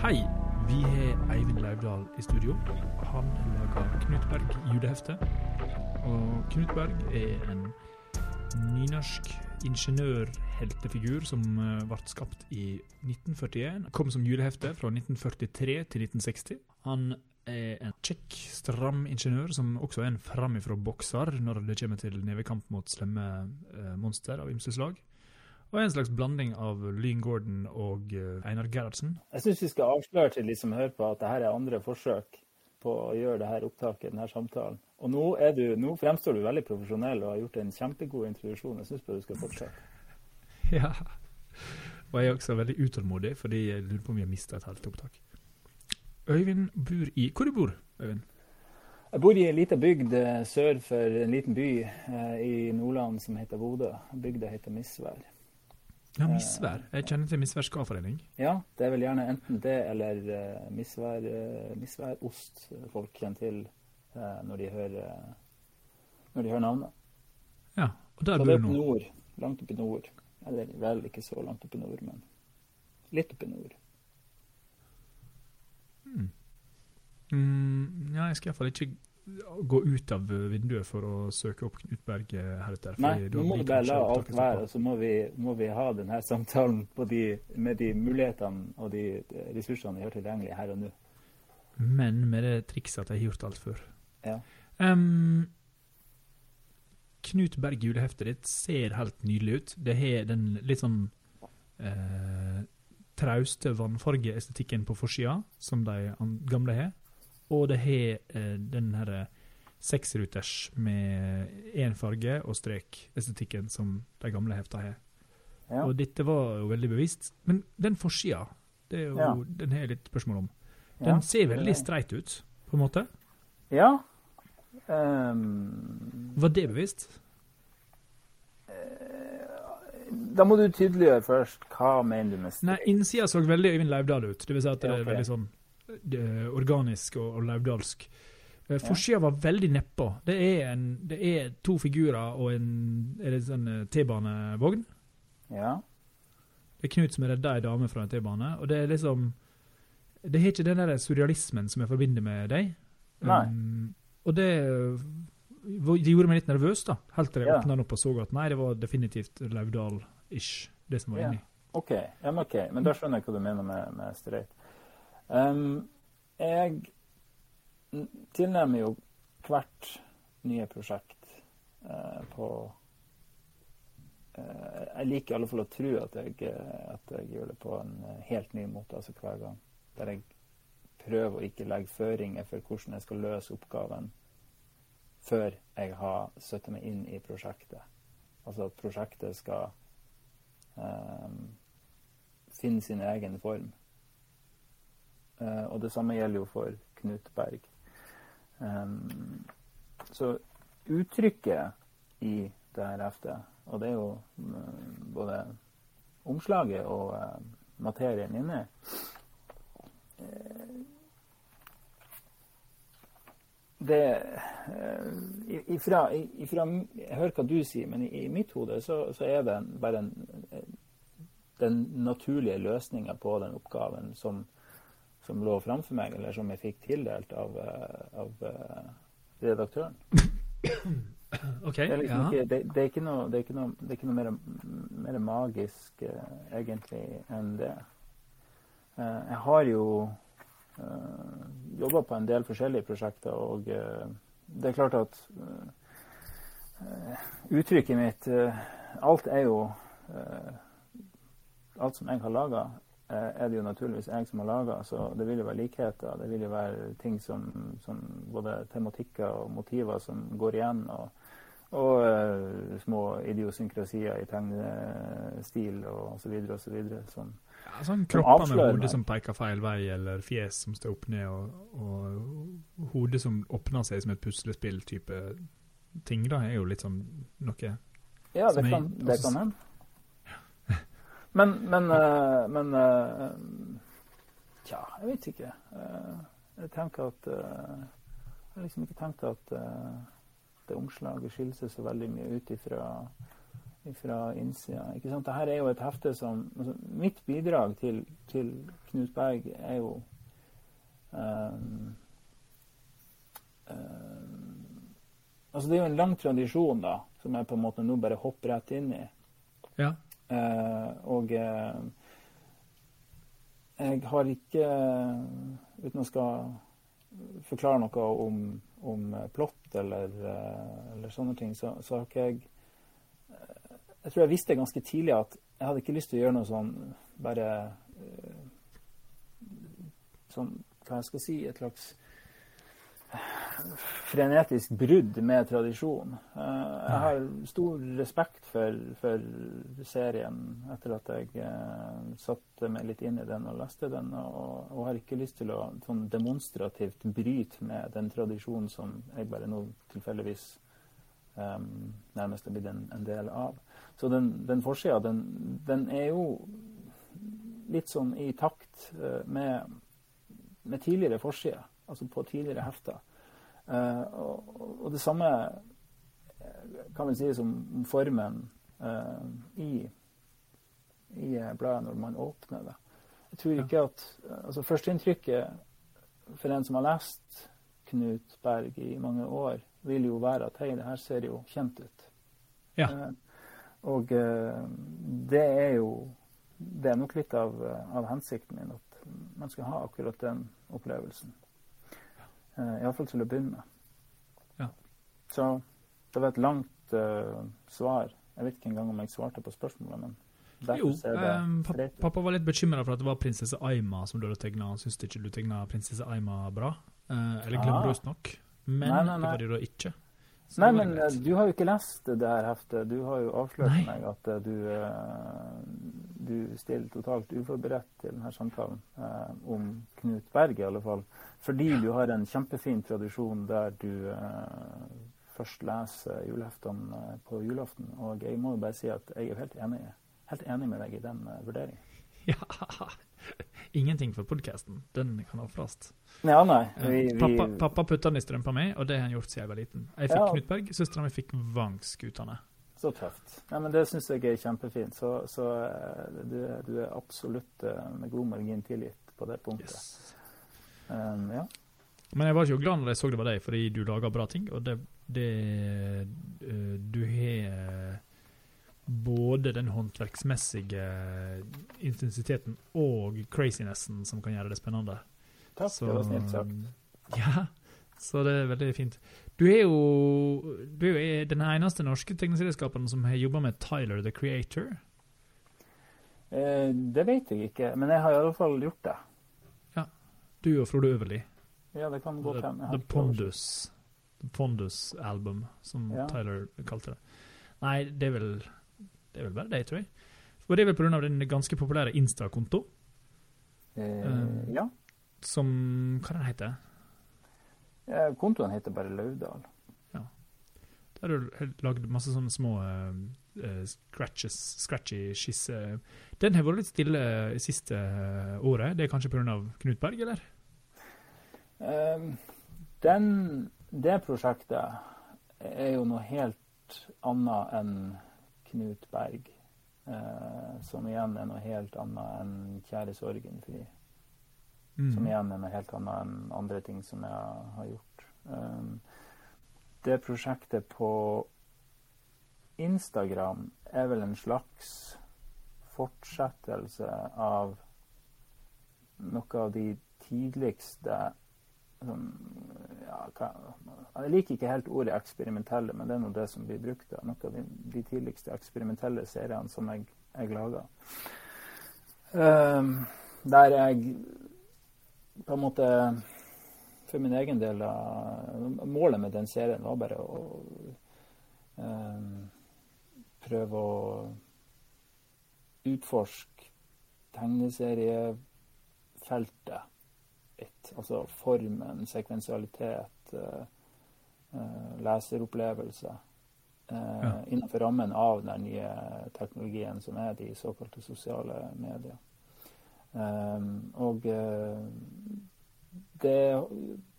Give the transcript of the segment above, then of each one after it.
Hei, vi har Eivind Lauvdal i studio. Han lager Knut Berg julehefte. Og Knut Berg er en nynorsk ingeniørheltefigur som eh, ble skapt i 1941. Kom som julehefte fra 1943 til 1960. Han er en kjekk, stram ingeniør som også er en framifrå bokser når det kommer til nevekamp mot slemme eh, monster av ymse slag. Og er en slags blanding av Lean Gordon og eh, Einar Gerhardsen. Jeg syns vi skal avsløre til de som hører på, at dette er andre forsøk på å gjøre dette opptaket, denne samtalen. Og nå, du, nå, fremstår du veldig profesjonell og har gjort en kjempegod introduksjon. Jeg syns bare du skal fortsette. Ja. Og jeg er også veldig utålmodig, fordi jeg lurer på om vi har mista et halvt opptak. Øyvind bor i Hvor du bor Øyvind? Jeg bor i en liten bygd eh, sør for en liten by eh, i Nordland som heter Bodø. Bygda heter Misvær. Ja, Misvær. Jeg kjenner til misværskadeforening. Ja, det er vel gjerne enten det eller uh, misvær, uh, misværost folk kjenner til når, de hører, når de hører navnet. Ja, og der så bor du nå. nord. Langt oppe i nord. Eller vel ikke så langt oppe i nord, men litt oppe i nord. Mm, ja, jeg skal iallfall ikke gå ut av vinduet for å søke opp Knut Berge heretter. Nei, nå må bare la alt være, og så må vi, må vi ha denne samtalen på de, med de mulighetene og de ressursene vi har tilgjengelig her og nå. Men med det trikset at jeg har gjort alt før. Ja. Um, Knut Berg juleheftet ditt ser helt nydelig ut. Det har den litt sånn eh, trauste vannfargeestetikken på forsida, som de gamle har. Og det har eh, den herre seksruters med én farge og strek-estetikken som de gamle hefta har. Ja. Og dette var jo veldig bevisst. Men den forsida, det er jo, Ja. den har jeg litt spørsmål om. Den Ja. ser veldig streit ut, på en måte. Ja. Um, Var det bevisst? da må du tydeliggjøre først. Hva mener du med Nei, innsida så veldig Øyvind Lauvdal ut. Det vil si at det Ja, er veldig sånn organisk og, og laudalsk. Uh, Forsida var veldig nedpå. Det, det er to figurer og en sånn eh, T-banevogn. Ja. Det er Knut som er redda ei dame fra en T-bane. Og det er liksom Det har ikke den der surrealismen som jeg forbinder med deg. Nei. Um, og det det gjorde meg litt nervøs, da. Helt til jeg Ja. åpna den opp og så at nei, det var definitivt Lauvdal-ish, det som var Ja. inni. OK. Ja, men, ok. men da skjønner jeg hva du mener med, med streit. Ehm, jeg tilnærmer jo hvert nye prosjekt uh, på uh, Jeg liker i alle fall å tro at jeg, at jeg gjør det på en eh, helt ny måte, altså hver gang. Der jeg prøver å ikke legge føringer for hvordan jeg skal løse oppgaven før jeg har satt meg inn i prosjektet. Altså at prosjektet skal um, finne sin egen form. Eh, og det samme gjelder jo for Knut Berg. Så uttrykket i det her heftet, og det er jo mm, både omslaget og eh, materien inni eh, det ifra, ifra, Jeg hører hva du sier, men i, i mitt hode så, så er det bare en, den naturlige løsninga på den oppgaven som, som lå framfor meg, eller som jeg fikk tildelt av, eh, av eh, redaktøren. OK. Det er, liksom ja. ikke, det, det er ikke noe, det er ikke noe, det er ikke noe mer, mer magisk uh, egentlig enn det. Uh, jeg har jo uh, jobba på en del forskjellige prosjekter, og uh, det er klart at uttrykket mitt Alt er jo Alt som jeg har laga, er det jo naturligvis jeg som har laga, så det vil jo være likheter. Det vil jo være ting som, som både tematikker og motiver som går igjen. og og uh, små idiosynkrasier i tegnestil og så videre. Som, Ja, sånn kropper med hodet som peker feil vei, eller fjes som står opp ned, og, og hodet som åpner seg som et puslespill-type ting, da, er jo litt sånn noe ja, det det kan hende. Men, men, eh, men eh, Tja, jeg vet ikke. Eh, jeg tenker at Jeg har liksom ikke tenkt at det omslaget skiller seg så veldig mye ut ifra fra innsida. Ikke sant? Dette er jo et hefte som altså, Mitt bidrag til, til Knut Berg er jo um, um, Altså, det er jo en lang tradisjon, da, som jeg på en måte nå bare hopper rett inn i. Ja. Uh, og uh, jeg har ikke, uten å skal forklare noe om, om plott eller, uh, eller, sånne ting, så, så har ikke jeg jeg tror jeg visste ganske tidlig at jeg hadde ikke lyst til å gjøre noe sånn bare Sånn, hva jeg skal si, et slags frenetisk brudd med tradisjon. Uh, jeg har stor respekt for, for serien etter at jeg uh, satte meg litt inn i den og leste den, og, og har ikke lyst til å sånn demonstrativt bryte med den tradisjonen som jeg bare nå tilfeldigvis um, nærmest er blitt en, en del av. Så den, den forsida, den, den, er jo litt sånn i takt med, med, tidligere forsider, altså på tidligere hefter. Uh, og, og, det samme eh, kan vi si som formen uh, i, i bladet når man åpner det. Jeg tror ikke at altså Førsteinntrykket for en som har lest Knut Berg i mange år, vil jo være at hei, det her ser jo kjent ut. Ja. Og uh, det er jo Det er nok litt av, av, hensikten min at man skal ha akkurat den opplevelsen. Uh, Iallfall til å begynne med. Ja. Så det var et langt uh, svar. Jeg vet ikke engang om jeg svarte på spørsmålet, men jo, um, pappa, pappa var litt bekymra for at det var prinsesse Aima som du hadde tegna. Han syntes ikke du tegna prinsesse Aima bra. Uh, eller glamorøst nok. Men nei, nei, nei. det var det da ikke. Så Nei, men du har jo ikke lest det her heftet. Du har jo avslørt Nei. meg at du, uh, du stiller totalt uforberedt til denne samtalen om Knut Berg, i alle fall. Fordi du har en kjempefin tradisjon der du først leser juleheftene på julaften. Og jeg må jo bare si at jeg er helt enig, helt enig med deg i den vurderingen. Ja, ingenting for podkasten. Den kan ofres. Ja, nei. Eh, vi, vi... Pappa, pappa putta den i strømpa mi, og det har han gjort siden jeg var liten. Jeg fikk ja. Knutberg, søstera mi fikk Vangskutane. Så tøft. Ja, men Det syns jeg er kjempefint. Så, så eh, du, du, er absolutt eh, med god margin tilgitt på det punktet. Yes. Um, ja. Men jeg var ikke glad når jeg så det var deg, fordi du lager bra ting. Og det, det Du har både den håndverksmessige intensiteten og crazinessen som kan gjøre det spennende. Takk, så, det var snilt sagt. Ja, så det er veldig fint. Du er jo, du er den eneste norske tegneserieskaperen som har jobba med Tyler the Creator. Eh, det vet jeg ikke, men jeg har i alle fall gjort det. Ja. Du og Frode Øverli. Ja, det kan gå til. The, the Pondus. The Pondus-album, som ja. Tyler kalte det. Nei, det er vel det er vel bare det, tror jeg. Og det er vel pga. den ganske populære Insta-konto. Eh, uh, ja. Som Hva den heter ja, Kontoen heter bare Lauvdal. Ja. Der har du lagd masse sånne små uh, scratches, scratchy skisser. Den har vært litt stille siste året. Det er kanskje pga. Knut Berg, eller? Um, den, det prosjektet er jo noe helt annet enn Knut Berg. Uh, som igjen er noe helt annet enn Kjære sorgenfri. Mm. Som igjen er noe helt annet enn andre ting som jeg har gjort. Um, det prosjektet på Instagram er vel en slags fortsettelse av noe av de tidligste som, ja, Jeg liker ikke helt ordet eksperimentelle, men det er nå det som blir brukt. Da. Noe av de, de, tidligste eksperimentelle seriene som jeg, jeg laga. Um, der jeg på en måte For min egen del Målet med den serien var bare å um, prøve å utforske tegneseriefeltet litt. Altså formen, sekvensialitet, uh, uh, leseropplevelse. Ja. Innenfor rammen av den nye teknologien som er de såkalte sosiale medier. Um, og det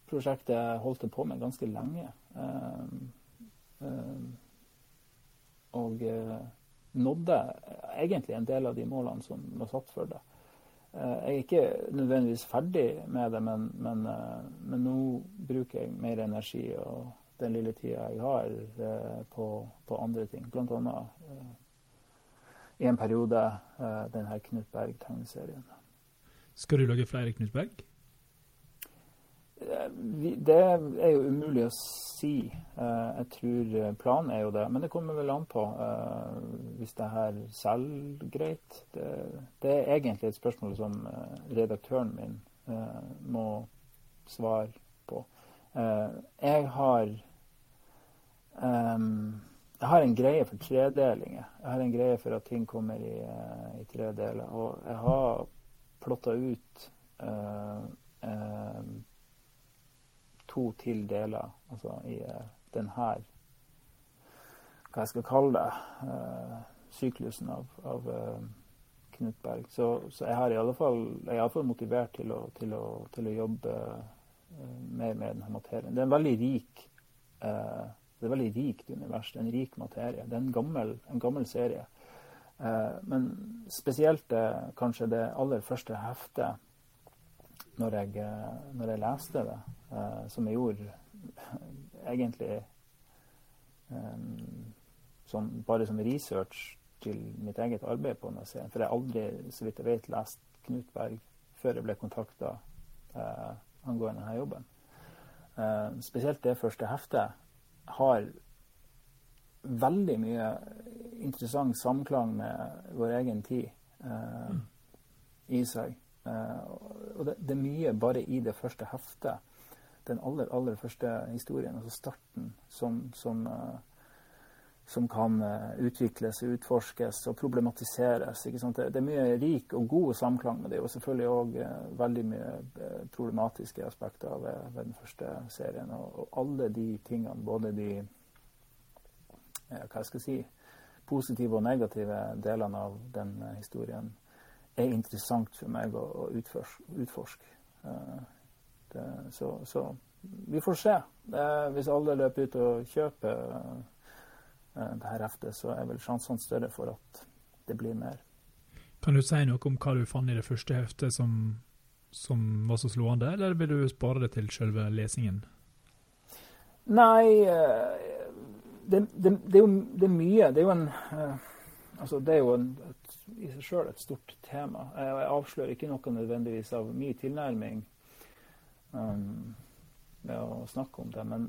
prosjektet holdt jeg på med ganske lenge. Um, um, og nådde egentlig en del av de målene som var satt for det. Eh, jeg er ikke nødvendigvis ferdig med det, men, men, eh, men nå bruker jeg mer energi og den lille tida jeg har, eh, på, på andre ting. Blant annet i en periode denne Knut Berg-tegneserien. Skal du lage flere Knut Berg? Det er jo umulig å si. Eh, jeg tror eh, planen er jo det. Men det kommer vel an på eh, hvis det her selger greit. Det, er egentlig et spørsmål som redaktøren min må svare på. Jeg har jeg har en greie for tredelinger. Jeg har en greie for at ting kommer i, i tre deler. Og jeg har plotta ut uh, uh, to til deler, altså i uh, den her Hva jeg skal kalle det syklusen av, av Knut Berg. Så, så, jeg har i alle fall, jeg er iallfall motivert til å, til å, til å jobbe mer med denne materien. Det er en veldig rik det er veldig rikt univers. Det er en rik materie. Det er en gammel, en gammel serie. Men spesielt kanskje det aller første heftet når jeg, når jeg leste det, som jeg gjorde egentlig som, bare som research til mitt eget arbeid på denne scenen, For jeg har aldri, så vidt jeg vet, lest Knut Berg før jeg ble kontakta eh, angående denne jobben. Spesielt det første heftet har veldig mye interessant samklang med vår egen tid eh, mm. i seg. Eh, og det, det, er mye bare i det første heftet den aller, aller første historien, altså starten, som, som, uh, som kan uh, utvikles, utforskes og problematiseres. Det, det, er mye rik og god samklang med det, og selvfølgelig òg uh, veldig mye problematiske aspekter ved, ved den første serien. Og, og, alle de tingene, både de hva jeg skal si, positive og negative delene av den historien, er interessant for meg å, å utforske. utforske. Det, så, så, vi får se. hvis alle løper ut og kjøper uh, det her heftet, så er vel sjansene større for at det blir mer. Kan du si noe om hva du fant i det første heftet som, som var så slående, eller vil du spare det til selve lesingen? Nei, det, det, det, er jo det er mye. Det er jo en uh, Altså, det er jo en, et, i seg sjøl et stort tema. Jeg avslører ikke noe nødvendigvis av min tilnærming um, med å snakke om det. Men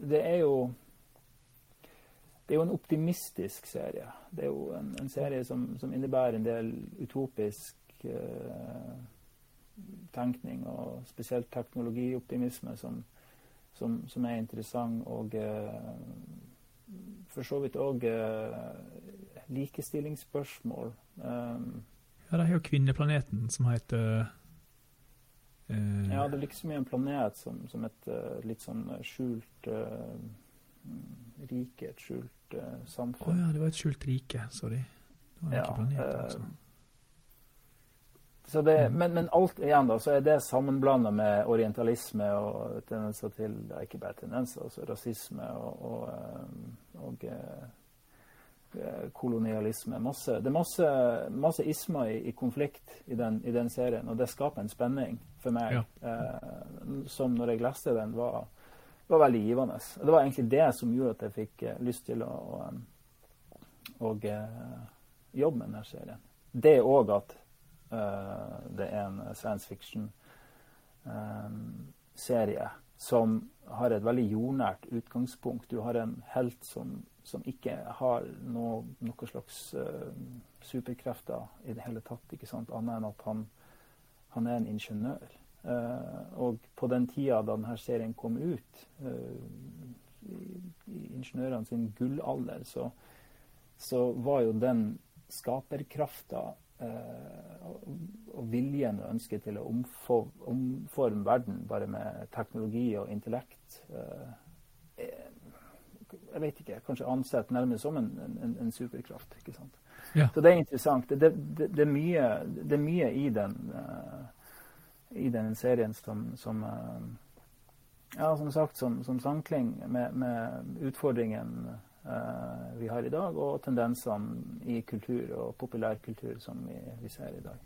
det er jo det er jo en optimistisk serie. Det er jo en, en serie som, som, innebærer en del utopisk uh, tenkning, og spesielt teknologioptimisme, som, som, som er interessant. Og uh, for så vidt òg uh, likestillingsspørsmål. Um, ja, det er jo Kvinneplaneten, som heter Uh, ja, det er liksom en planet som, som et uh, litt sånn skjult uh, rike, et skjult samfunn. Å oh, ja, det var et skjult rike. Sorry. Det var ja, ikke planet, altså. Det, mm. men, men, alt igjen da, så er det sammenblanda med orientalisme og tendenser til Ikke bare tendenser, altså rasisme og, og, og og kolonialisme. Masse, det er masse, masse ismer i, i, konflikt i den, i den, serien, og det skaper en spenning for meg ja. eh, som når jeg leste den, var, var, veldig givende. Det var egentlig det som gjorde at jeg fikk eh, lyst til å, å, å eh, jobbe med denne serien. Det òg at eh, det er en science fiction-serie eh, som har et veldig jordnært utgangspunkt. Du har en helt som som ikke har noe, noe slags uh, superkrefter i det hele tatt, ikke sant? annet enn at han, han er en ingeniør. Uh, og på den tida da denne serien kom ut, uh, i, i ingeniørene sin gullalder, så, så, var jo den skaperkrafta og, og, viljen og ønsket til å omforme verden bare med teknologi og intellekt jeg vet ikke, kanskje ansett nærmest som en, en, en superkraft. ikke sant? Ja. Så det er interessant. Det, det, det, er, mye, det er mye i den, i den serien som, som ja, som sagt, som, som samkling med, med utfordringen eh, vi har i dag, og tendensene i kultur og populærkultur som vi, vi ser i dag.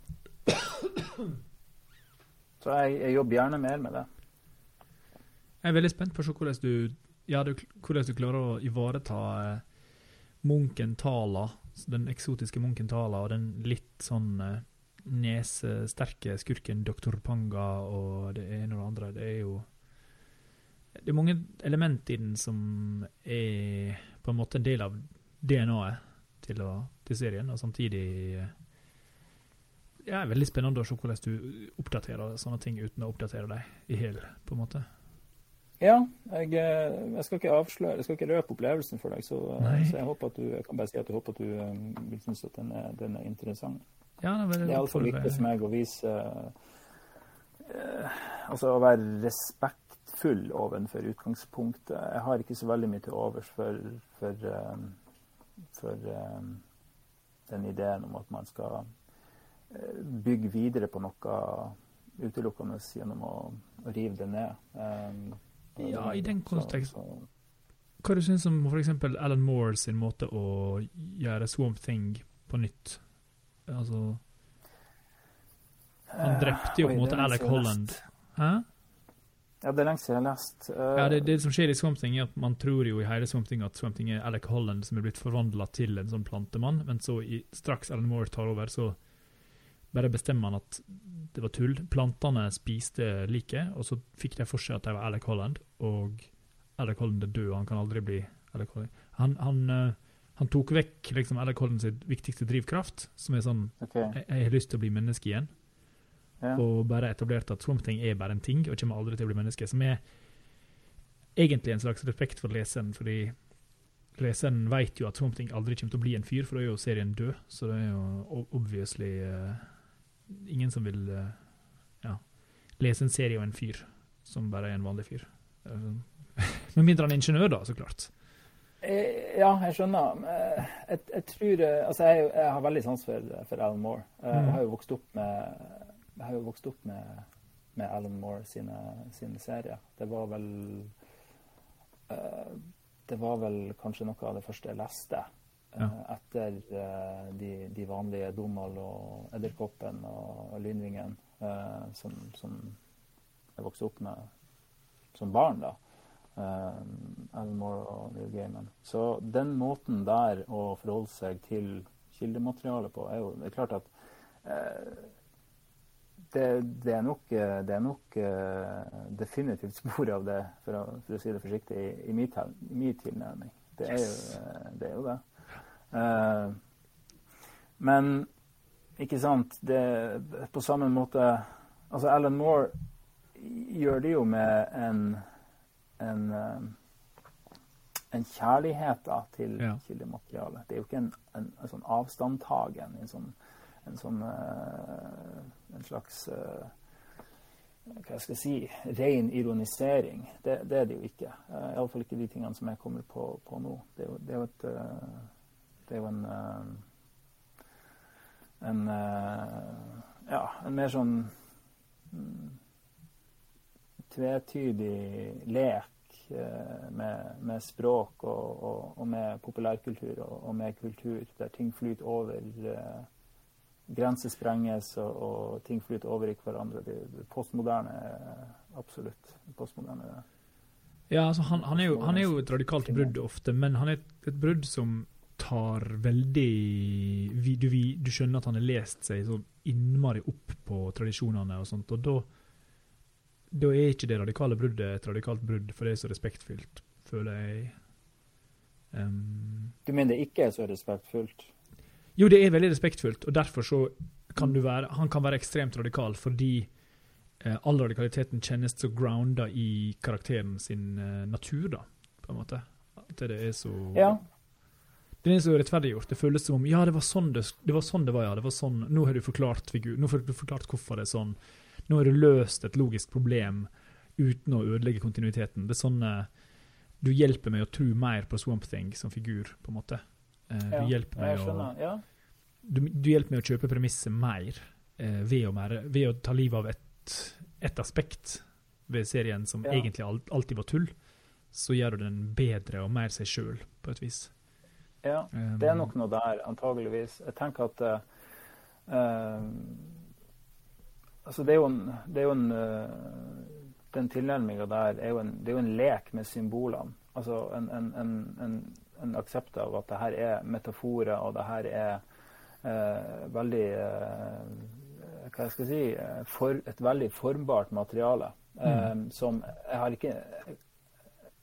Så jeg, jeg, jobber gjerne mer med det. Jeg er veldig spent på hvordan du, ja, du, hvordan du klarer å ivareta eh, munken Tala, den eksotiske munken Tala, og den litt sånn eh, nesesterke skurken Dr. Panga og det ene og det andre. Det er jo Det er mange element i den som er på en måte en del av DNA-et til, til, serien, og samtidig ja, det er veldig spennende å se hvordan du oppdaterer sånne ting uten å oppdatere deg i hel, på en måte. Ja, jeg, eh, jeg, skal ikke avsløre, jeg skal ikke røpe opplevelsen for deg, så, så, jeg håper at du jeg kan bare si at jeg håper at du vil synes at den er, den er interessant. Ja, det, det er iallfall viktig for meg å vise uh, Altså å være respektfull ovenfor utgangspunktet. Jeg har ikke så veldig mye til overs for, for, um, for um, den ideen om at man skal uh, bygge videre på noe utelukkende gjennom å, å rive det ned. Ja, i den kontekst Hva du syns om f.eks. Alan Moore sin måte å gjøre Swamp Thing på nytt? Altså Han drepte jo på en måte Alec Holland. Hæ? Ja, det er lenge siden jeg har lest. Uh, ja, det, det, som skjer i Swamp Thing, er at man tror jo i hele Swamp Thing at Swamp Thing er Alec Holland som er blitt forvandla til en sånn plantemann, men så i, straks Alan Moore tar over, så bare bestemmer han at det var tull. Plantene spiste liket, og så fikk de for seg at de var Alec Holland, og Alec Holland er død, han kan aldri bli Alec Holland. Han, han, uh, han tok vekk liksom, Alec Holland sitt viktigste drivkraft, som er sånn okay. jeg, jeg, har lyst til å bli menneske igjen. Ja. Og bare etablert at Swamp Thing er bare en ting, og kommer aldri til å bli menneske. Som er egentlig en slags respekt for leseren, fordi leseren vet jo at Swamp Thing aldri kommer til å bli en fyr, for da er jo serien død. Så det er jo obviously uh, ingen som vil uh, ja, lese en serie om en fyr som bare er en vanlig fyr. Med mindre han er ingeniør, da, så klart. Eh, ja, jeg skjønner. Eh, jeg, jeg tror Altså, jeg, jeg, har veldig sans for, for Alan Moore. Jeg mm. har jo vokst opp med, jeg har jo vokst opp med, med Alan Moore sine, sine, serier. Det var vel Det var vel kanskje noe av det første jeg leste ja. etter uh, de, de, vanlige Donald og Edderkoppen og, Lynvingen, uh, som, som, jeg vokste opp med som barn. da. Uh, Alan Moore og Neil Gaiman. Så den måten der å forholde seg til kildematerialet på, er jo det er klart at det, det, er nok, det er nok definitivt spor av det, for å, for å si det forsiktig, i, i min tilnærming. Det er, jo, det er jo det. Uh, men ikke sant det, På samme måte Altså, Alan Moore gjør det jo med en en, uh, en kjærlighet da, til ja. kildematerialet. Det er jo ikke en, en, en sånn avstandtagen, en sånn, en, sånn, uh, en slags hva skal jeg si, ren ironisering. Det, det, er det jo ikke. Uh, Iallfall ikke de tingene som jeg kommer på, på nå. Det er jo, det er jo et det er jo en eh, en eh, ja, en mer sånn mm, tvetydig lek eh, med, med språk og, og, og, med populærkultur og, og, med kultur, der ting flyter over. Grenser sprenges, og, og, ting flyter over i hverandre. Det, det postmoderne absolutt. Postmoderne. Ja, altså han, han, er jo, han, er jo, et radikalt brudd ofte, men han er et, et brudd som tar veldig du, du, skjønner at han har lest seg så innmari opp på tradisjonene og sånt, og da da er ikke det radikale bruddet et radikalt brudd, for det er så respektfullt, føler jeg. Um, du mener det ikke er så respektfullt? Jo, det er veldig respektfullt, og derfor så kan du være Han kan være ekstremt radikal fordi eh, all radikaliteten kjennes så grounda i karakteren sin eh, natur, da, på en måte. At det er så Ja. Det er så rettferdiggjort. Det føles som om ja, det var sånn det, det, var, sånn det var, ja. Det var sånn. Nå har du forklart figur. Nå har du forklart hvorfor det er sånn. Nå har du løst et logisk problem uten å ødelegge kontinuiteten. Det er sånn Du hjelper meg å tro mer på Swamp Thing som figur, på en måte. Uh, ja, du hjelper meg å ja. du, du, hjelper meg å kjøpe premisset mer uh, ved, å mer, ved, å ta livet av et, et aspekt ved serien som egentlig alt, alltid var tull så gjør du den bedre og mer seg sjøl, på et vis. Ja, det er nok noe der, antageligvis. Jeg tenker at uh, Altså, det er jo en, det er jo en Den tilnærminga der er jo en, det er jo en lek med symbolene. Altså en, en, en, en aksept av at det her er metaforer, og det her er veldig hva jeg skal si, for, et veldig formbart materiale. Mm. som jeg har ikke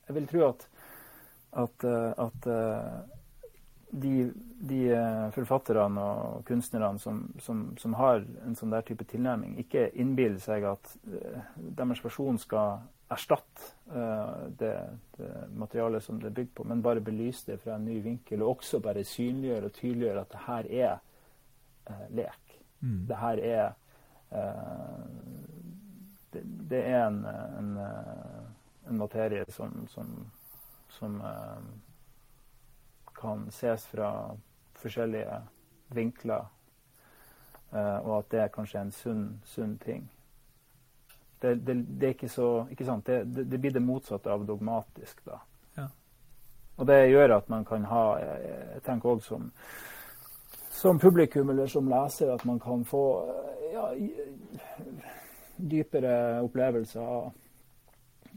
Jeg vil tro at, at, at de, de, eh, forfatterne og kunstnerne som, som, som, har en sånn der type tilnærming, ikke innbiller seg at deres versjon skal erstatte uh, det, det, materialet som det er bygd på, men bare belyse det fra en ny vinkel, og også bare synliggjøre og tydeliggjøre at det her er uh, lek. Mm. Det her er det, det, er en, en, en materie som, som, som kan ses fra forskjellige vinkler, og at det er kanskje en sunn, sunn ting. Det, det, det, er ikke så ikke sant? Det, det, blir det motsatte av dogmatisk, da. Ja. Og det gjør at man kan ha Jeg tenker òg som, som publikum eller som leser at man kan få ja, dypere opplevelser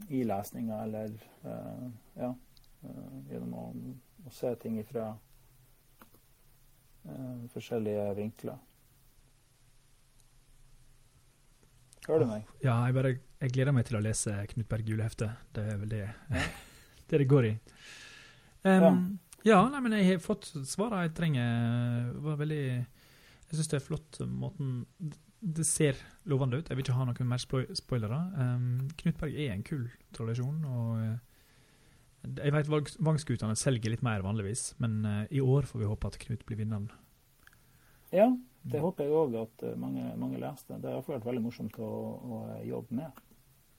i lesninga eller ja, gjennom å å, se ting fra uh, forskjellige vinkler. Hører du meg? Ja, jeg, bare, jeg gleder meg til å lese Knut Berg julehefte. Det er vel det det, det går i. Um, ja. ja, nei, men jeg har fått svarene jeg trenger. Det var veldig Jeg syns det er flott måten Det ser lovende ut. Jeg vil ikke ha noen mer spoilere. Um, Knut Berg er en kul tradisjon. og eh, jeg vet Vangskutene selger litt mer vanligvis, men uh, i år får vi håpe at Knut blir vinneren. Ja, det håper jeg òg at uh, mange, mange leste. Det har vært veldig morsomt å, å, jobbe med.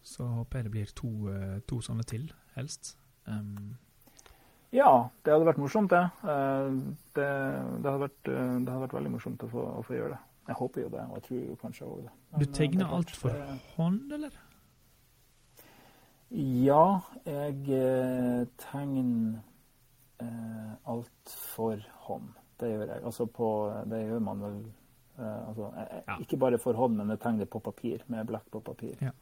Så håper jeg det blir to, uh, to sånne til, helst. Um, ja, det hadde vært morsomt, det. Det, det, hadde vært, det, hadde vært, veldig morsomt å få, å få, gjøre det. Jeg håper jo det, og jeg tror jo kanskje òg det. Men, du tegner alt for hånd, eller? Ja, jeg eh, tegner eh, alt for hånd. Det gjør jeg. Altså på Det gjør man vel uh, altså, jeg, ja. Ikke bare for hånd, men jeg tegner det på papir, med blekk på papir. Ja.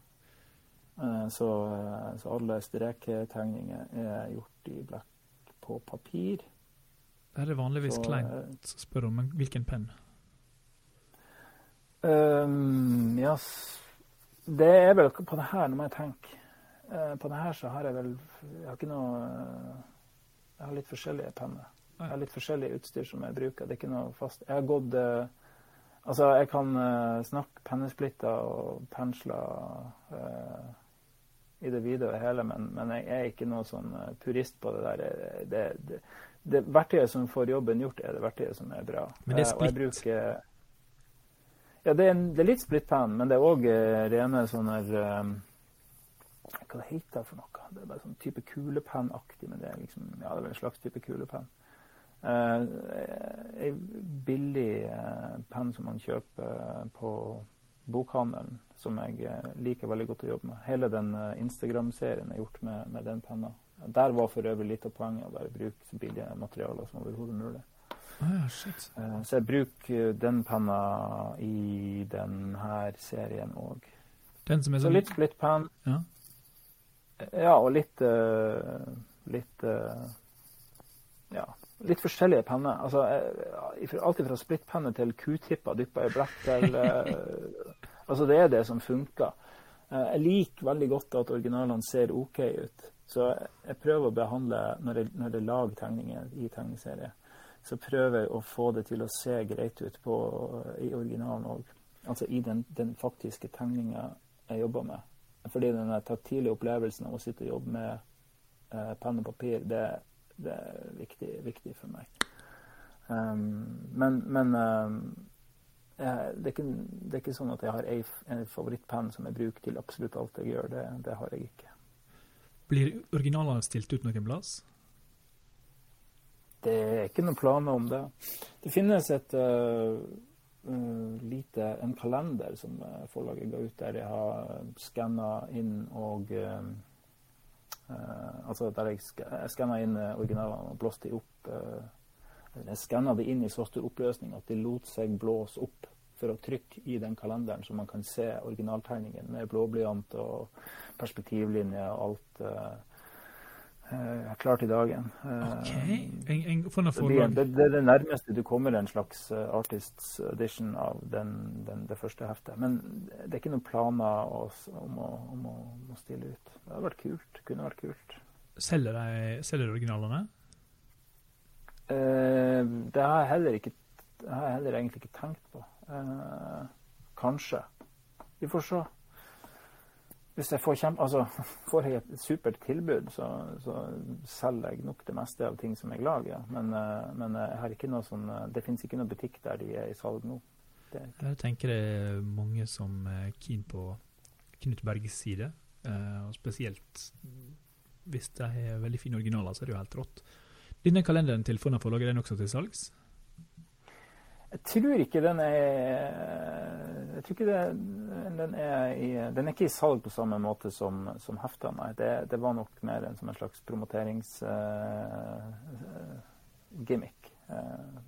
Uh, så, eh, så, alle strektegninger er gjort i blekk på papir. Det er vanligvis så, kleint å spørre om, men hvilken penn? Um, ja, det er vel på det her, nå må jeg tenke. Uh, på her så har jeg vel Jeg har ikke noe eh, Jeg har litt forskjellige penner. Jeg har litt forskjellig utstyr som jeg bruker. Det er ikke noe fast. Jeg har gått eh, Altså, jeg kan snakke pennesplitter og pensler uh, i det vide og hele, men, men, jeg er ikke noe sånn purist på det der. Det, det, det verktøyet som får jobben gjort, er det verktøyet som er bra. Men det er splitt? Bruker, ja, det er, det er litt splittpenn, men det er òg rene sånne um, hva det heter for noe. Det er bare sånn type kulepennaktig, men det er liksom, ja, det er en slags type kulepenn. Uh, en billig uh, penn som man kjøper på bokhandelen, som jeg liker veldig godt å jobbe med. Hele den Instagram-serien er gjort med, med den penna. Der var for øvrig litt av poenget å bare bruke så billige materialer som overhodet mulig. Ah, så jeg bruker den penna i denne serien òg. Så så litt splittpenn. Ja. Ja, og litt litt ja, litt forskjellige penner. Altså, uh, alt fra splittpenne til q-tipper dyppa i blekk til Altså, det er det som funker. jeg liker veldig godt at originalene ser OK ut. Så jeg prøver å behandle, når jeg, når jeg lager tegninger i tegneserie, så prøver jeg å få det til å se greit ut på, i originalen òg. Altså i den, den faktiske tegninga jeg jobber med. Fordi den taktile opplevelsen av å sitte og jobbe med eh, penn og papir, det, det er viktig, viktig, for meg. Um, men, men um, jeg, det, er ikke, det, er ikke, sånn at jeg har en favorittpenn som jeg bruker til absolutt alt jeg gjør. Det, det har jeg ikke. Blir originalene stilt ut noen plass? Det er ikke noen planer om det. Det finnes et uh, uh, lite, en kalender som uh, forlaget ga ut, der jeg har skanna inn og uh, altså der jeg, jeg skanna inn eh, originalene og blåste de opp. Eh, jeg skanna de inn i så stor oppløsning at de lot seg blåse opp for å trykke i den kalenderen, så man kan se originaltegningen med blåblyant og perspektivlinje og alt. Eh, eh, klart i dagen. Eh, OK. En, en, det, det, det er det nærmeste du kommer en slags eh, artists edition av den, den, det første heftet. Men det er ikke noen planer om å, om, å, om å stille ut. Det hadde vært kult. Kunne vært kult. Selger de originalene? Uh, det har jeg heller ikke det har jeg heller egentlig ikke tenkt på. Uh, kanskje. Vi får se. Hvis jeg får, kjempe, altså, får jeg et supert tilbud, så, så selger jeg nok det meste av ting som jeg lager. Men, eh, men har noe sånn, eh, det finnes ikke noen butikk der de er i salg nå. Jeg tenker det er mange som er keen på Knut Berges side. eh, og spesielt hvis de er veldig fine originaler, så er det jo helt rått. Denne kalenderen til Fonna forlag, er den også til salgs? Jeg tror ikke den er Jeg tror ikke det, den er i Den er ikke i salg på samme måte som, som hefta, nei. Det, det var nok mer en, som en slags promoteringsgimmick.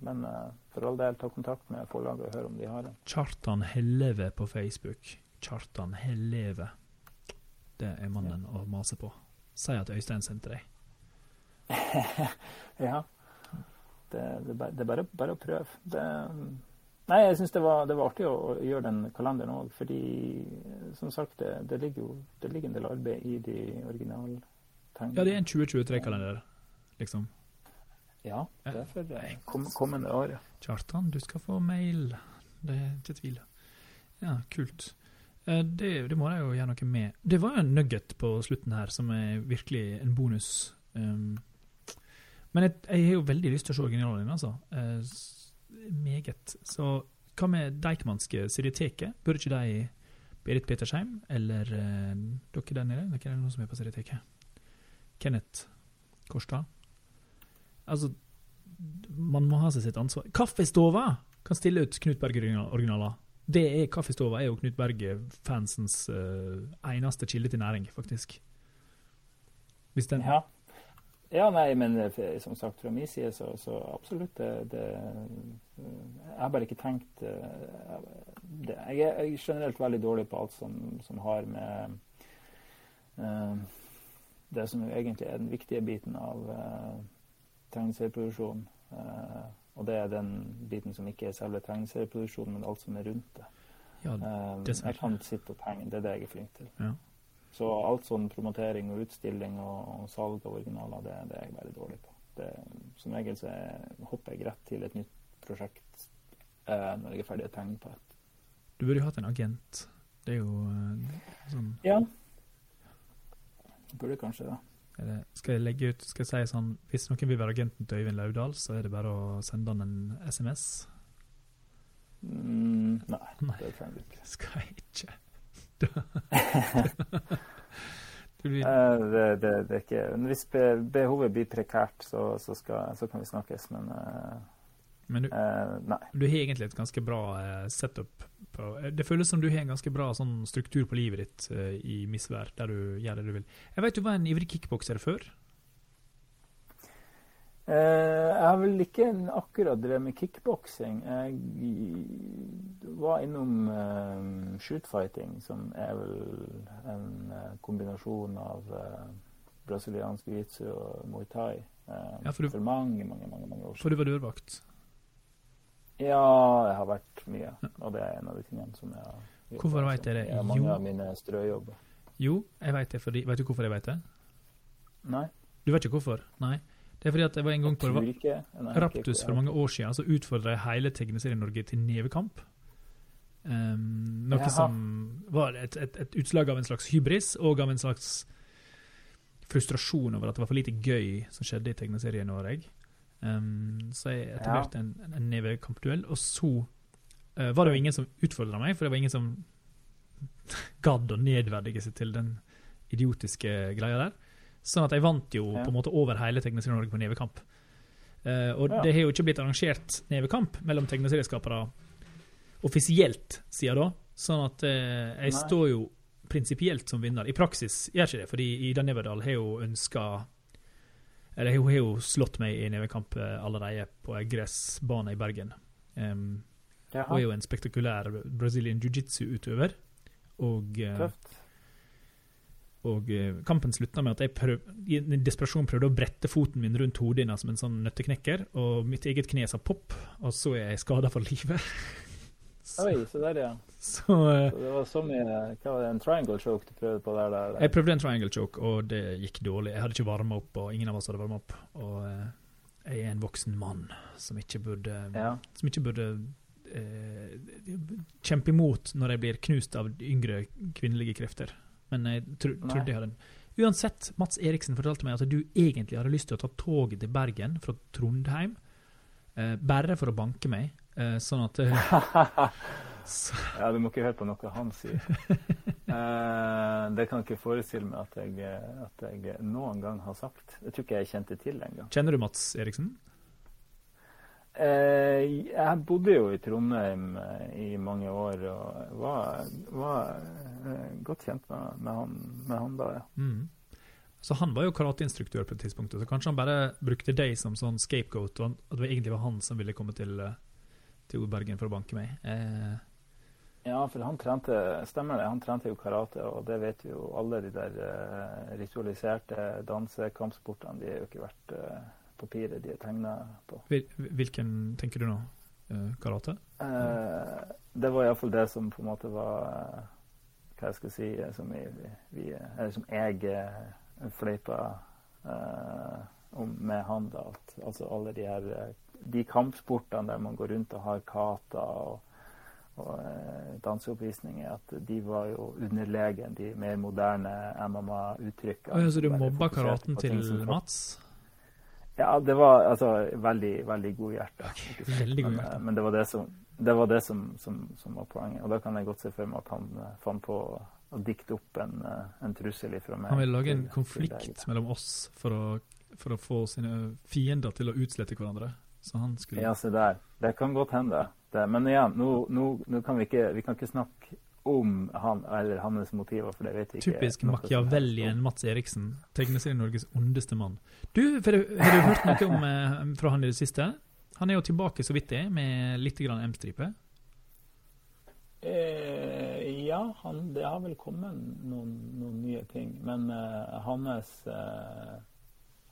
men uh, for all del, ta kontakt med forlaget og hør om de har den. Kjartan Helleve på Facebook. Kjartan Helleve. Det er mannen å mase på. Si at Øystein sendte deg. Ja. Det, det, er bare- bare, å prøve. Det, nei, jeg syns det, det var artig å, å gjøre den kalenderen òg, fordi eh, som sagt, det, det, ligger jo det ligger en del arbeid i de originaltegnene. Ja, det er en 2023-kalender, liksom. Ja, det er for det kom, kommende året. Kjartan, du skal få mail. Det er ikke tvil. Ja, kult. Eh, Det, det må de jo gjøre noe med. Det var en nugget på slutten her som er virkelig en bonus. Um, men jeg, jeg har jo veldig lyst til å se originalen din, altså. Eh, meget. Så hva med Deichmanske Serieteket? Burde ikke de Berit Petersheim eller eh, dere der nede? Det er noen som er på Serieteket? Kenneth Korstad? Altså, man må ha seg sitt ansvar. Kaffestova kan stille ut Knut Berger-originaler. Det er Kaffestova er jo Knut Berger-fansens eh, eneste kilde til næring, faktisk. Hvis den Ja. Ja, nei, men eh, som sagt, fra min side så, så absolutt. Det, det, jeg har bare ikke tenkt eh, det, jeg, er, jeg er generelt veldig dårlig på alt som, som har med uh, det som egentlig er den viktige biten av uh, tegneserieproduksjon. Uh, og det er den biten som ikke er selve tegneserieproduksjonen, men alt som er rundt det. ja, det jeg kan sitte og tegne, det er det jeg er flink til. Ja. Så alt sånn promotering og utstilling og, og salg av originaler, det, det er jeg veldig dårlig på. Det, som regel så er, hopper jeg rett til et nytt prosjekt eh, når jeg er ferdig å tegne på et. Du burde jo hatt en agent. Det er jo eh, sånn Ja. Burde kanskje det. det, Skal jeg legge ut Skal jeg si sånn Hvis noen vil være agenten til Øyvind Laudal, så er det bare å sende han en SMS. Mm, nei, Nei. det trenger du ikke. Skal jeg ikke blir, Eh, det, det, det er ikke Hvis behovet blir prekært, så, så, skal, så kan vi snakkes, men eh, Men du, uh, du har egentlig et ganske bra setup. På, det føles som du har en ganske bra sånn, struktur på livet ditt uh, i misvær, der du gjør det du vil. Jeg vet du var en ivrig kickbokser før. Eh, jeg har vel ikke akkurat drevet med kickboksing. Jeg var innom uh, shootfighting, som er vel en eh, kombinasjon av eh, brasiliansk jiu-jitsu og muay thai. eh, Ja, for du- for mange, mange, mange, mange år For du var dørvakt. Ja, jeg har vært mye, og det er en av de tingene som jeg har gjort. Hvorfor veit vet Jo. mange av mine strøjobber. Jo, jeg veit det fordi Vet du hvorfor jeg vet det? Nei, Du vet ikke hvorfor? Nei. Det er fordi at jeg var en gang på var ikke. Nei, Raptus for mange år siden, så utfordra jeg hele Tegneserie-Norge til nevekamp. Um, noe Jaha. som var et, et, et utslag av en slags hybris, og av en slags frustrasjon over at det var for lite gøy som skjedde i Tegneserie-Norge. Um, så jeg etablerte en, en nevekampduell, og så uh, var det jo ingen som utfordra meg, for det var ingen som gadd å nedverdige seg til den idiotiske greia der. Sånn at jeg vant jo Ja. på en måte over hele Tegneserie-Norge på nevekamp. Uh, og Ja. det har jo ikke blitt arrangert nevekamp mellom tegneserieskapere offisielt siden da. Sånn at uh, jeg Nei. står jo prinsipielt som vinner. I praksis gjør ikke det, fordi Ida Neverdal har jo ønska Eller hun har jo slått meg i nevekamp eh, allerede på ei gressbane i Bergen. Um, hun er jo en spektakulær Brazilian jiu-jitsu-utøver. Og, uh, Tøft. Og eh, kampen slutta med at jeg prøv, i en desperasjon prøvde å brette foten min rundt hodet hennes som en sånn nøtteknekker, og mitt eget kne sa pop, og så er jeg skada for livet. Oi, så der, ja. Så eh, Så det var så i hva var det, en triangle choke du prøvde på der? der, jeg prøvde en triangle choke, og det gikk dårlig. Jeg hadde ikke varma opp, og ingen av oss hadde varma opp. Og eh, jeg er en voksen mann som ikke burde Ja. som ikke burde eh, kjempe imot når jeg blir knust av yngre kvinnelige krefter. Men jeg tro, trodde jeg hadde Uansett, Mats Eriksen fortalte meg at du egentlig hadde lyst til å ta toget til Bergen fra Trondheim, eh, bare for å banke meg. Eh, sånn at eh, så, Ja, du må ikke høre på noe han sier. Eh, det kan jeg ikke forestille meg at jeg, at jeg noen gang har sagt. Det tror ikke jeg kjente til engang. Kjenner du Mats Eriksen? Eh, jeg bodde jo i Trondheim eh, i mange år og var, var eh, godt kjent med, med, han, med han da, ja. Mm. Så han var jo karateinstruktør på et tidspunkt, så kanskje han bare brukte deg som sånn scapegoat, og at det egentlig var han som ville komme til, til Bergen for å banke meg. Eh, Ja, for han trente stemmer det, han trente jo karate, og det vet vi jo alle de der ritualiserte dansekampsportene. De er jo ikke verdt eh, papiret de er tegna på. hvilken tenker du nå? Eh, karate? Eh, det var iallfall det som på en måte var eh, Hva jeg skal si eh, Som, vi, vi, eller som jeg fleipa eh, om med han. da, Altså alle de her De kampsportene der man går rundt og har kata og, og danseoppvisninger, at de var jo underlegen de mer moderne MMA-uttrykkene. Å ja, så du mobba karaten til Mats? Ja, det var altså veldig, veldig god hjerte. Ok, veldig god hjerte. men, Men det var det, som, det, var det som, som, som var poenget. Og da kan jeg godt se for meg at han eh, fant på å dikte opp en, eh, en trussel ifra meg. Han ville lage en til konflikt til mellom oss for å, for å få sine fiender til å utslette hverandre. Så han skulle Ja, se der. Det kan godt hende. Det. Men igjen, nå, nå, nå kan vi ikke, vi kan ikke snakke om han eller hans motiver, for det vet jeg ikke. Typisk. Machiavellien Mats Eriksen. Tegneserien Norges ondeste mann. Du, for, har du hørt noe om, eh, fra han i det siste? Han er jo tilbake så vidt det, med litt grann M-stripe. Eh, ja, han, det har vel kommet noen, noen nye ting. Men eh, hans, eh,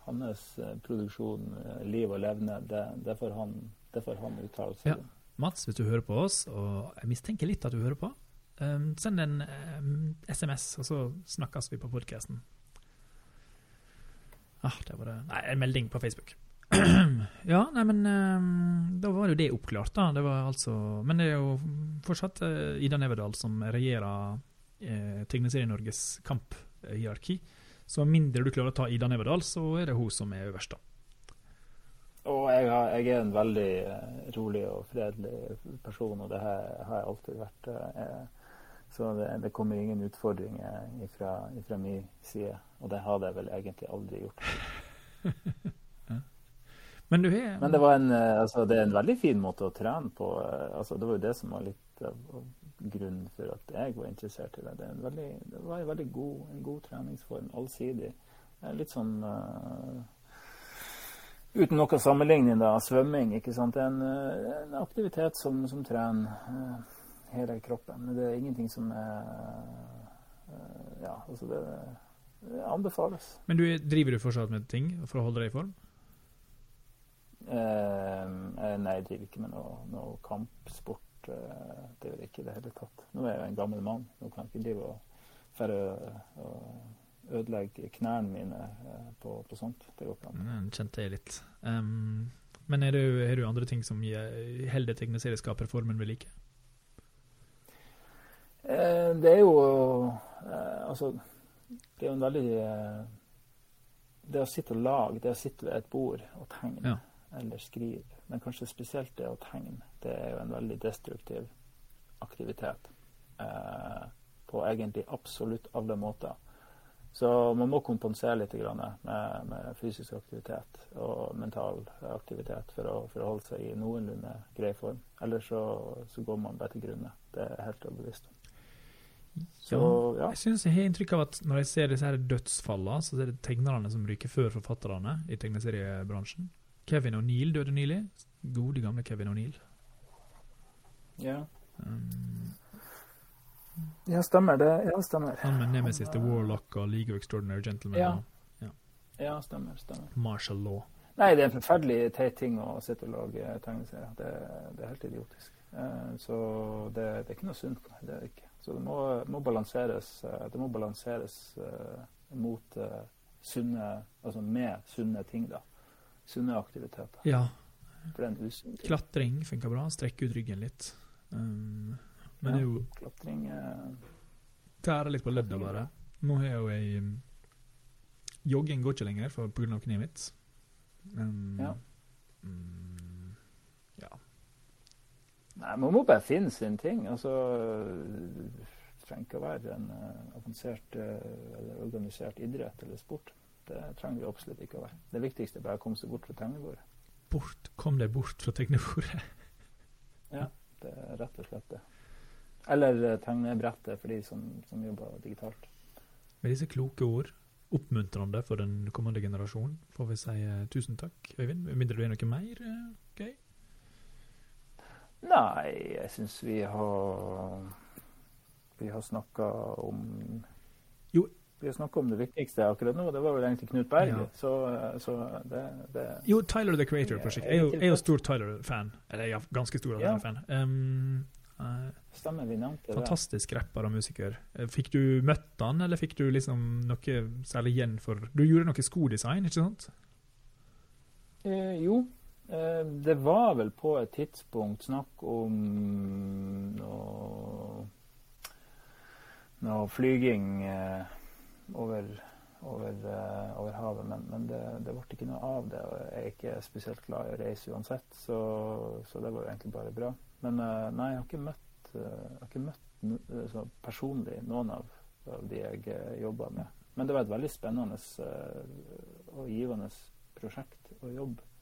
hans eh, produksjon, liv og levne, det, det, får han, det får han uttale seg Ja. Mats, hvis du hører på oss, og jeg mistenker litt at du hører på, eh, send en um, SMS, og så snakkes vi på podkasten. Ah, det var det. Nei, en melding på Facebook. ja, nei, men um, da var jo det oppklart, da. Det var altså Men det er jo fortsatt uh, Ida Neverdal som regjerer eh, Tegneserie-Norges kamphierarki. Så mindre du klarer å ta Ida Neverdal, så er det hun som er øverst, da. Og jeg, har, jeg er en veldig eh, rolig og fredelig person, og det har, har jeg alltid vært. eh, så det, det kommer ingen utfordringer ifra min side. Og det har det vel egentlig aldri gjort. Men du har Men det, var en, eh, altså, det er en veldig fin måte å trene på. eh, Altså, det var jo det som var litt av grunnen for at jeg var interessert i det. Det, er en veldig, det var en veldig god, en god treningsform, allsidig. Litt sånn uh, Uten noe sammenligning, da. Svømming. ikke sant? Det er en, en aktivitet som, som trener eh, hele kroppen. Men det er ingenting som er eh, Ja, altså det, det anbefales. Men du, driver du fortsatt med ting for å holde deg i form? Eh, eh, nei, jeg driver ikke med noe, noe kampsport. eh, det gjør jeg ikke i det hele tatt. Nå er jeg jo en gammel mann. Nå kan jeg ikke drive og færre og ødelegge knærne mine på, på sånt. Det går ikke an. Den kjente jeg litt. Um, men er det, er det andre ting som holder tegneserieskaperformen ved like? Eh, det er jo eh, Altså, det er jo en veldig eh, Det å sitte og lage, det å sitte ved et bord og tegne Ja. eller skrive, men kanskje spesielt det å tegne, det er jo en veldig destruktiv aktivitet. Eh, på egentlig absolutt alle måter. Så man må kompensere litt grann med, med fysisk aktivitet og mental aktivitet for å, for å holde seg i noenlunde grei form. Ellers så, så går man bare til grunne. Det er jeg helt overbevist om. Så ja. Jeg synes jeg har inntrykk av at når jeg ser disse her dødsfallene, så er det tegnerne som ryker før forfatterne i tegneseriebransjen. Kevin O'Neill døde nylig. Gode, gamle Kevin O'Neill. ja. Um, Ja, stemmer det. Ja, stemmer. han med Nemesis, The Warlock og League of Extraordinary Gentlemen Ja. ja. Ja, stemmer, stemmer. Martial Law. Nei, det er en forferdelig teit ting å sitte og lage tegneserier. Det, det er helt idiotisk. Eh, så det, det er ikke noe sunt. Det er det ikke. Så det må, må balanseres, eh, det må balanseres eh, mot eh, sunne Altså med sunne ting, da. Sunne aktiviteter. Ja. For det er en usunn ting. Klatring funker bra. Strekke ut ryggen litt. Um, men det er jo Klatring tære litt på ledda, bare. Nå har jeg jo ei um, Jogging går ikke lenger pga. kneet mitt. Um, Ja. Um, ja. Nei, man må bare finne sin ting. Altså Det trenger ikke å være en eh, avansert eh, eller organisert idrett eller sport. Det trenger det absolutt ikke å være. Det viktigste er bare å komme seg bort fra tegnebordet. Bort, kom deg bort fra tegnebordet. Det er rett og slett det. Eller eh, tegnebrettet for de som, som jobber digitalt. Med disse kloke ord, oppmuntrende for den kommende generasjonen, får vi si tusen takk, Øyvind. Mindre du er noe mer gøy? gøy? Nei, jeg syns vi har Vi har snakka om Jo. Vi har snakka om det viktigste akkurat nå. Det var vel egentlig Knut Berg. Ja. Så, så det, det Jo, Tyler the Creator-prosjekt. Jeg, er jo- jeg er jo stor Tyler-fan. Eller jeg er ganske stor Ja. Tyler-fan. Um, uh, stemmer, vi nevnte det. fantastisk rapper og musiker. Eh, Fikk du møtt han, eller fikk du liksom noe særlig igjen for Du gjorde noe skodesign, ikke sant? Eh, jo, eh, det var vel på et tidspunkt snakk om noe, noe flyging eh, over, over, eh, over havet, men, men det, det ble ikke noe av det. og Jeg er ikke spesielt glad i å reise uansett, så, så det var jo egentlig bare bra. Men eh, nei, jeg har ikke møtt, eh, har ikke møtt eh, personlig noen av, av de jeg jobba med. Men det var et veldig spennende eh, og givende prosjekt å jobbe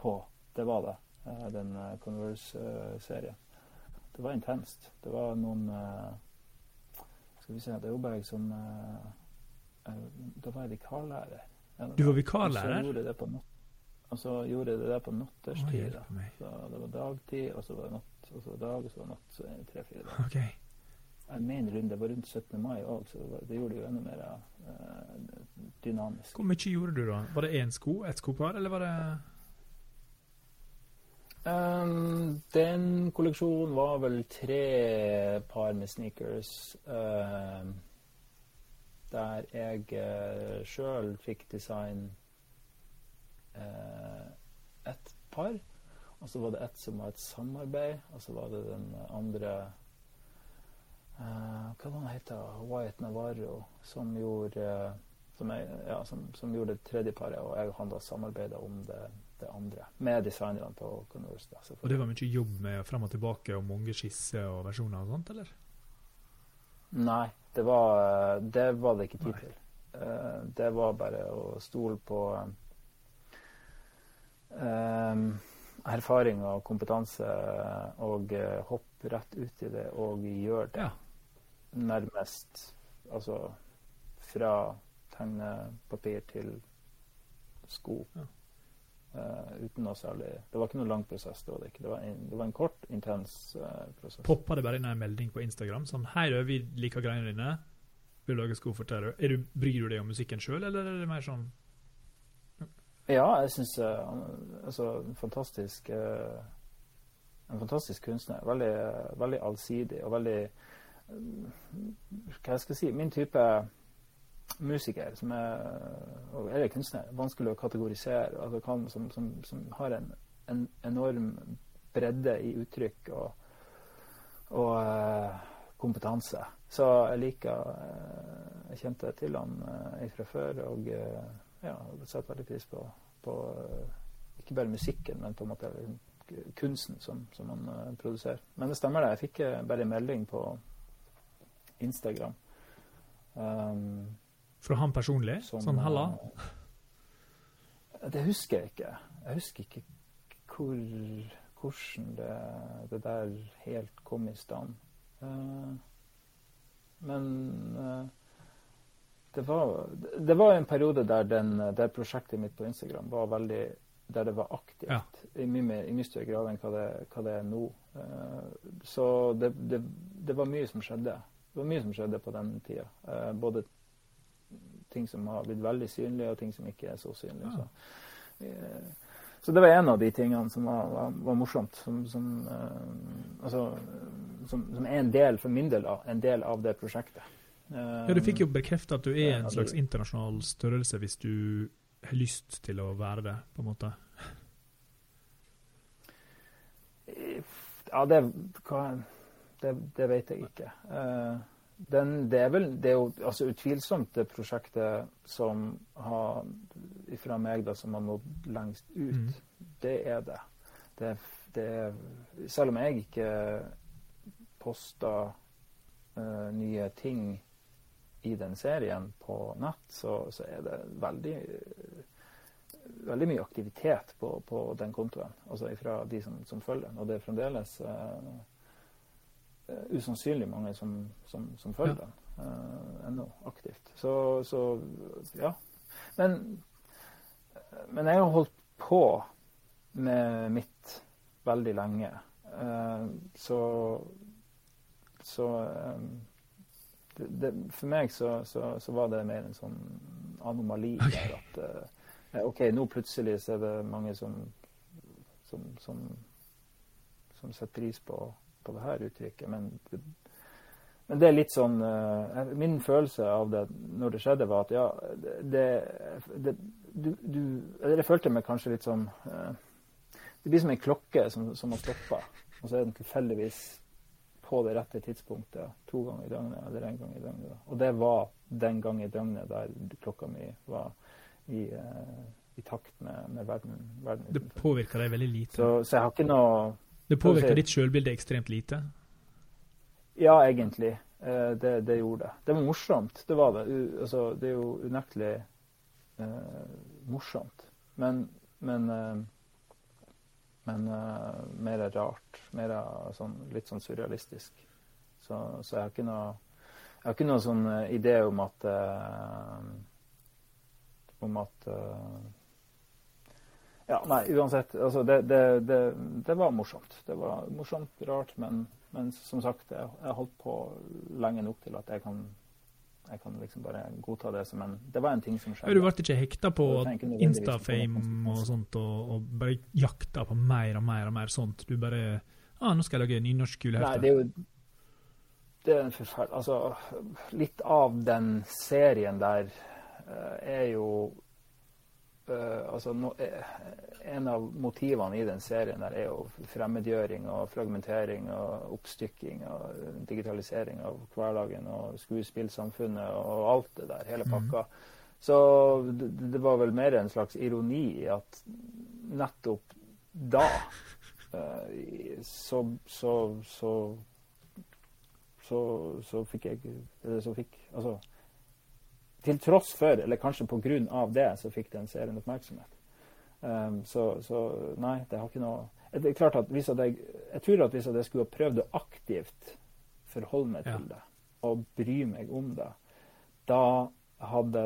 på. Det var det, eh, den eh, Converse-serien. Det var intenst. Det var noen eh, Skal vi se, Det jobba jeg som eh, eh, Da var jeg vikarlærer. Du var Og så vikarlærer? gjorde jeg det på not på natterstid. Så det var dagtid, og så var det natt, og så var det dag, og så var det natt. Så tre-fire dager. Okay. Jeg mener rundt, det var rundt 17. mai òg, så det, var, det gjorde det jo enda mer uh, dynamisk. Hvor mye gjorde du, da? Var det én sko? Ett skopar, eller var det Um, den kolleksjonen var vel tre par med sneakers. Um, der jeg uh, sjøl fikk design uh, ett par. Og så var det ett som var et samarbeid, og så var det den andre uh, Hva var det heter Wyatt Navarro, som gjorde uh, som, jeg, ja, som, som gjorde det tredje paret, og jeg og han da samarbeida om det, det andre. Med designerne på Converse. Da, Og det var mye jobb med frem og tilbake og mange skisser og versjoner og sånt, eller? Nei, det var det, var det ikke tid Nei. til. Eh, det var bare å stole på um, erfaring og kompetanse og eh, hoppe rett ut i det og gjøre det. Ja. Nærmest altså fra tegnepapir til sko. Ja. Eh, uten noe særlig Det var ikke noe lang prosess. Det var, det. Det var, en, det var en kort, intens eh, prosess. Poppa det bare inn en melding på Instagram sånn Hei, du, vi liker greiene dine. Vil lage sko for Terror. Er du, bryr du deg om musikken sjøl, eller er det mer sånn Ja, jeg syns altså, en fantastisk eh, En fantastisk kunstner. Veldig, veldig allsidig og veldig eh, Hva jeg skal si Min type musiker som er Eller kunstner. Vanskelig å kategorisere. Altså, kan, som, som, som har en, en enorm bredde i uttrykk og, og uh, kompetanse. Så jeg liker eh, Jeg kjente til han uh, fra før og eh, ja, setter veldig pris på, på eh, ikke bare musikken, men på en måte kunsten som, som han eh, produserer. Men det stemmer det. Jeg fikk eh, bare en melding på Instagram. Um, Fra han personlig? som, sånn halla? eh, Det husker jeg ikke. Jeg husker ikke hvor, hvordan det, det der helt kom i stand. Uh, Men uh, det, var, det var en periode der, den, der, prosjektet mitt på Instagram var veldig der det var aktivt ja. i, mye, i, mye, større grad enn hva det, hva det er nå. Uh, så det, var mye som skjedde. Det var mye som skjedde på den tida. Både ting som har blitt veldig synlige, og ting som ikke er så synlige. Ja. Så, så det var en av de tingene som var, var, var morsomt. Som, som, uh, altså, som, som, er en del, for min del, en del av det prosjektet. Uh, ja, Du fikk jo bekrefta at du er en slags internasjonal størrelse hvis du har lyst til å være det, på en måte? Ja, det, det, det vet jeg ikke. Uh, den, det, er vel, det er jo altså, utvilsomt det prosjektet som har fra meg da, som har nådd lengst ut. Mm. Det er det. det, det selv om jeg ikke poster uh, nye ting i den serien på nett, så, så er det veldig, veldig mye aktivitet på, på, den kontoen. Altså fra de som, som følger den. Og det er fremdeles uh, usannsynlig mange som, som, som følger ja. den uh, ennå aktivt. Så, så, ja. Men, men jeg har holdt på med mitt veldig lenge. Uh, så så um, det, det, For meg så, så, så, var det mer en sånn anomali. Okay. At uh, OK, nå plutselig så er det mange som, som, som, som setter pris på på det her uttrykket. Men, men det er litt sånn uh, Min følelse av det når det skjedde, var at ja, det, det du, du, Jeg følte meg kanskje litt sånn uh, Det blir som en klokke som, som har stoppa, og så er den tilfeldigvis på det rette tidspunktet to ganger i døgnet eller én gang i døgnet. Og det var den gang i døgnet der klokka mi var i, uh, i takt med, med verden, verden. Det påvirker deg veldig lite? Så, så jeg har ikke noe det påvirka ditt sjølbilde ekstremt lite? Ja, egentlig. Eh, det, det, gjorde det. Det var morsomt. Det var det. Altså, det er jo unektelig uh, morsomt. Men, men, uh, men uh, mer rart. Mer sånn, litt sånn surrealistisk. Så, så, jeg har ikke noe jeg har ikke noen sånn idé om at om at ja, nei, uansett. Altså, det, det, det, det, var morsomt. Det var morsomt, rart, men, men som sagt, jeg jeg, holdt på lenge nok til at jeg kan, jeg kan liksom bare godta det som en Det var en ting som skjedde. Du ble ikke hekta på Instafame og sånt, og, og, bare jakta på mer og mer og mer sånt? Du bare ah, 'Nå skal jeg lage nynorsk kulehefte'? Nei, det er jo det er en forferdelig Altså, litt av den serien der uh, er jo altså, no, uh, En av motivene i den serien der er jo fremmedgjøring og fragmentering og oppstykking og digitalisering av hverdagen og skuespillsamfunnet og alt det der, hele mhm. pakka. Mm. Så det, det, var vel mer en slags ironi i at nettopp da så, så, så, så, så fikk jeg så fikk, Altså til tross for, eller kanskje på grunn av det, så fikk den serien oppmerksomhet. Um, så, så, nei, det har ikke noe Det er klart at hvis jeg, jeg tror at hvis jeg skulle ha prøvd å aktivt forholde meg til det og bry meg om det, da hadde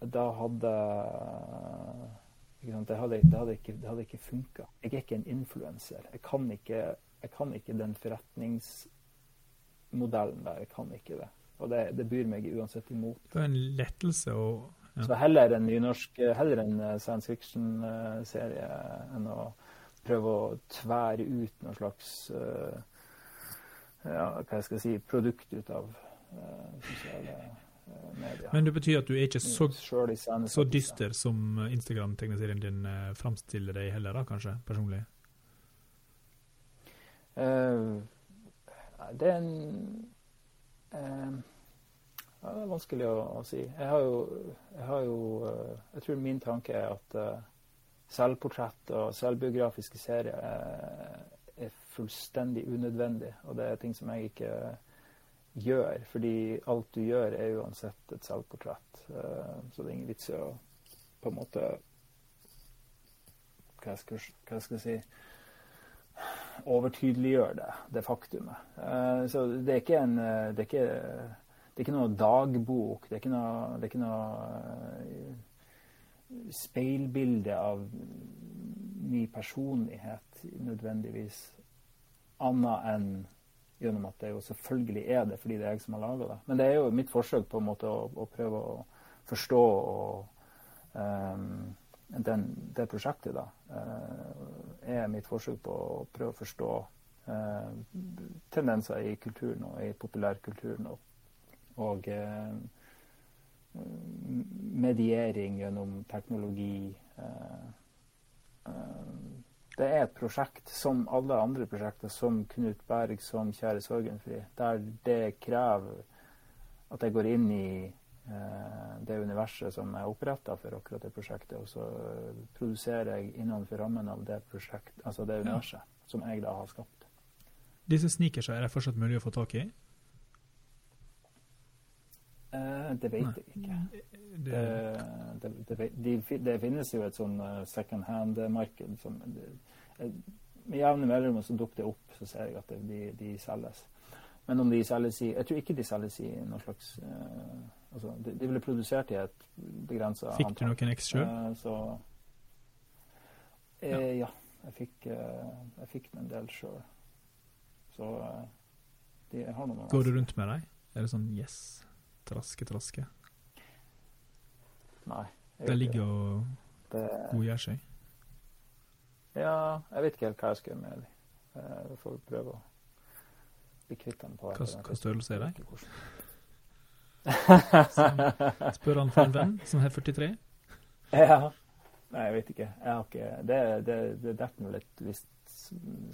da hadde det hadde, det hadde ikke, det hadde ikke funka. Jeg er ikke en influenser. Jeg, jeg, kan ikke den forretningsmodellen der. Jeg kan ikke det. Og det, det byr meg uansett imot. Det er en lettelse å ja. Så heller en nynorsk, heller en eh, science fiction-serie enn å prøve å tvære ut noe slags uh, ja, hva jeg skal si, produkt ut av uh, sosiale uh, medier. Men det betyr at du er ikke så, så dyster som Instagram-tegneserien din uh, framstiller deg heller, da, kanskje, personlig? det er en Eh, ja, det er vanskelig å, å si. Jeg har, jo, jeg har jo, eh, jeg tror min tanke er at uh, selvportrett og selvbiografiske serier er, er, fullstendig unødvendig. Og det er ting som jeg ikke gjør, fordi alt du gjør, er uansett et selvportrett. Så det er ingen vits i å på en måte hva skal jeg si overtydeliggjør det, det faktumet. Uh, så det er ikke en det er ikke, det er ikke noe dagbok. Det er ikke noe, det er ikke noe uh, speilbilde av min personlighet nødvendigvis, annet enn gjennom at det jo selvfølgelig er det fordi det er jeg som har laga det. Men det er jo mitt forsøk på en måte å, å prøve å forstå og, um, den, det prosjektet, da, uh, er mitt forsøk på å prøve å forstå uh, tendenser i kulturen og i populærkulturen. Og, og uh, mediering gjennom teknologi. Det er et prosjekt som alle andre prosjekter, som Knut Berg, som Kjære Sorgenfri, der det krever at jeg går inn i eh, det universet som er oppretta for akkurat det prosjektet, og så produserer jeg innenfor rammen av det prosjekt, altså det universet ja. som jeg da har skapt. Disse sneakersa er det fortsatt mulig å få tak i? Eh, det vet jeg ikke. Det, det, det, de, det, finnes jo et sånn eh, second hand-marked som Med jevne mellomrom så dukker det opp, så ser jeg at de, de, selges. Men om de selges i Jeg tror ikke de selges i noe slags uh, altså, de, de, ble produsert i et begrensa antall. Fikk du noen X sjøl? Uh, så uh, ja. ja. Jeg fikk, jeg fikk en del sjøl. Så de, har noen Går du rundt med dem? Er det sånn yes? Traske, traske? Nei. Det ligger og det... godgjør seg? Ja, jeg vet ikke helt hva jeg skal gjøre med dem. Jeg får prøve å bli kvitt den på Hva, hva størrelse er de? Spør han for en venn som har 43? Ja. Nei, jeg vet ikke. Jeg har ikke Det, det, det detter nå litt visst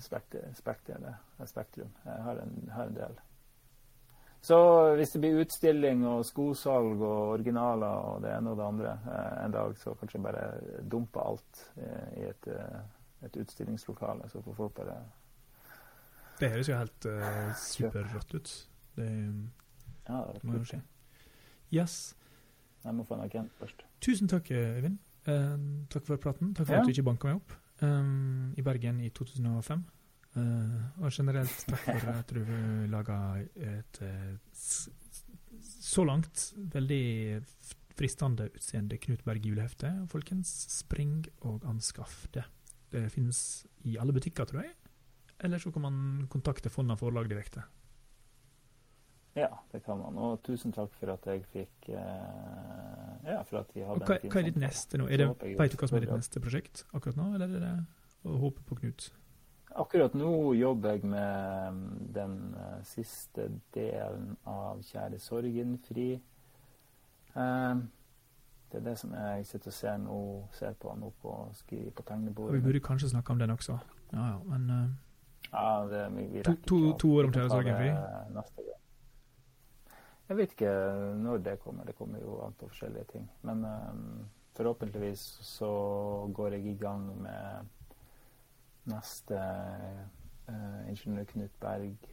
spektrum. spektrum. Jeg har en, har en del. Så hvis det blir utstilling og skosalg og originaler og det ene og det andre eh, en dag, så kanskje bare dumpe alt eh, i et, eh, et utstillingslokale, så får folk bare Det høres jo helt uh, superrått ut. Det, ja, det må jo skje. Yes. Jeg må få en agent først. Tusen takk, Øyvind. Uh, takk for praten. Takk for ja. at du ikke banka meg opp um, i Bergen i 2005. Uh, og generelt takk for at du laga et så langt veldig fristende utseende Knut Berg julehefte. Folkens, spring og anskaff det. Det finnes i alle butikker, tror jeg. Eller så kan man kontakte Fonna forlag direkte. Ja, det kan man. Og tusen takk for at jeg fikk uh, Ja, for at vi hadde og hva, en fin Hva er ditt neste nå? Er det, vet du hva som er ditt neste prosjekt akkurat nå, eller er det å håpe på Knut? Akkurat nå jobber jeg med um, den uh, siste delen av Kjære sorgen fri. det er det som jeg sitter og ser, nå, ser på nå på, på tegnebordet. Vi burde kanskje snakke om den også. Ja, ja, men ja, det, vi, vi to, to, to, år om Kjære sorgenfri? Jeg vet ikke når det kommer. Det kommer jo an på forskjellige ting. Men um, forhåpentligvis så går jeg i gang med neste uh, ingeniør Knut Berg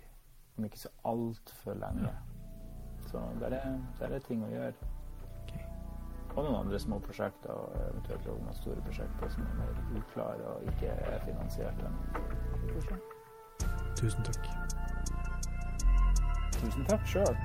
om ikke så altfor lenge. Ja. Så der er, der er ting å gjøre. Og noen andre små prosjekter, og eventuelt noen store prosjekter som er mer uklare og ikke er finansiert ennå. Tusen takk. Tusen takk sjøl.